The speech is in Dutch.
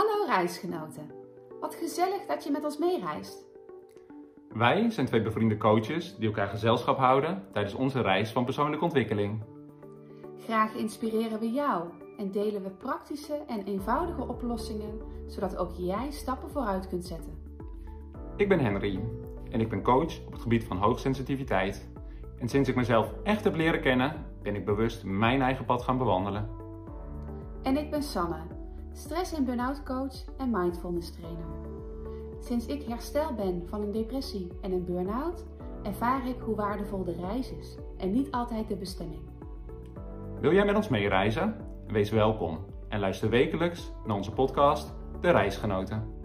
Hallo reisgenoten. Wat gezellig dat je met ons meereist. Wij zijn twee bevriende coaches die elkaar gezelschap houden tijdens onze reis van persoonlijke ontwikkeling. Graag inspireren we jou en delen we praktische en eenvoudige oplossingen, zodat ook jij stappen vooruit kunt zetten. Ik ben Henry en ik ben coach op het gebied van hoogsensitiviteit. En sinds ik mezelf echt heb leren kennen, ben ik bewust mijn eigen pad gaan bewandelen. En ik ben Sanne, stress- en burn-out coach en mindfulness trainer. Sinds ik herstel ben van een depressie en een burn-out, ervaar ik hoe waardevol de reis is en niet altijd de bestemming. Wil jij met ons meereizen? Wees welkom en luister wekelijks naar onze podcast De Reisgenoten.